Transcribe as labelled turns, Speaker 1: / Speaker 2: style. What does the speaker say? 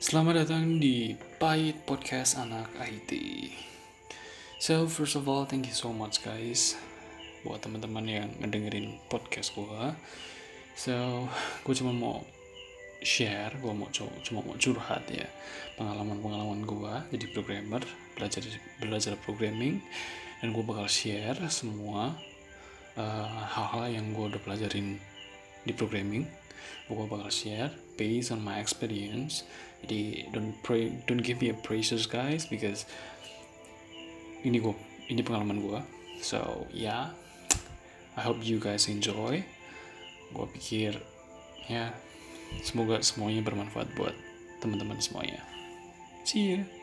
Speaker 1: Selamat datang di Pahit Podcast Anak IT. So, first of all, thank you so much guys buat teman-teman yang ngedengerin podcast gua. So, gue cuma mau share, gue mau cuma mau curhat ya pengalaman-pengalaman gua jadi programmer, belajar belajar programming, dan gue bakal share semua uh, hal-hal uh, yang gue udah pelajarin di programming. Gue bakal share based on my experience. Jadi don't pray don't give me a praises guys because ini gue ini pengalaman gue so yeah. I hope you guys enjoy. Gue pikir ya semoga semuanya bermanfaat buat teman-teman semuanya. See you